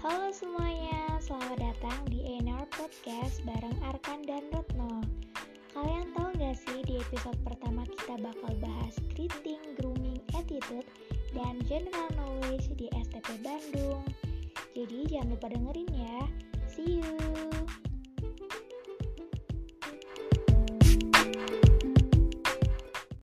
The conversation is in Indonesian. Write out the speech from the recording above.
Halo semuanya, selamat datang di NR Podcast bareng Arkan dan Retno. Kalian tahu gak sih di episode pertama kita bakal bahas greeting, grooming, attitude, dan general knowledge di STP Bandung? Jadi jangan lupa dengerin ya.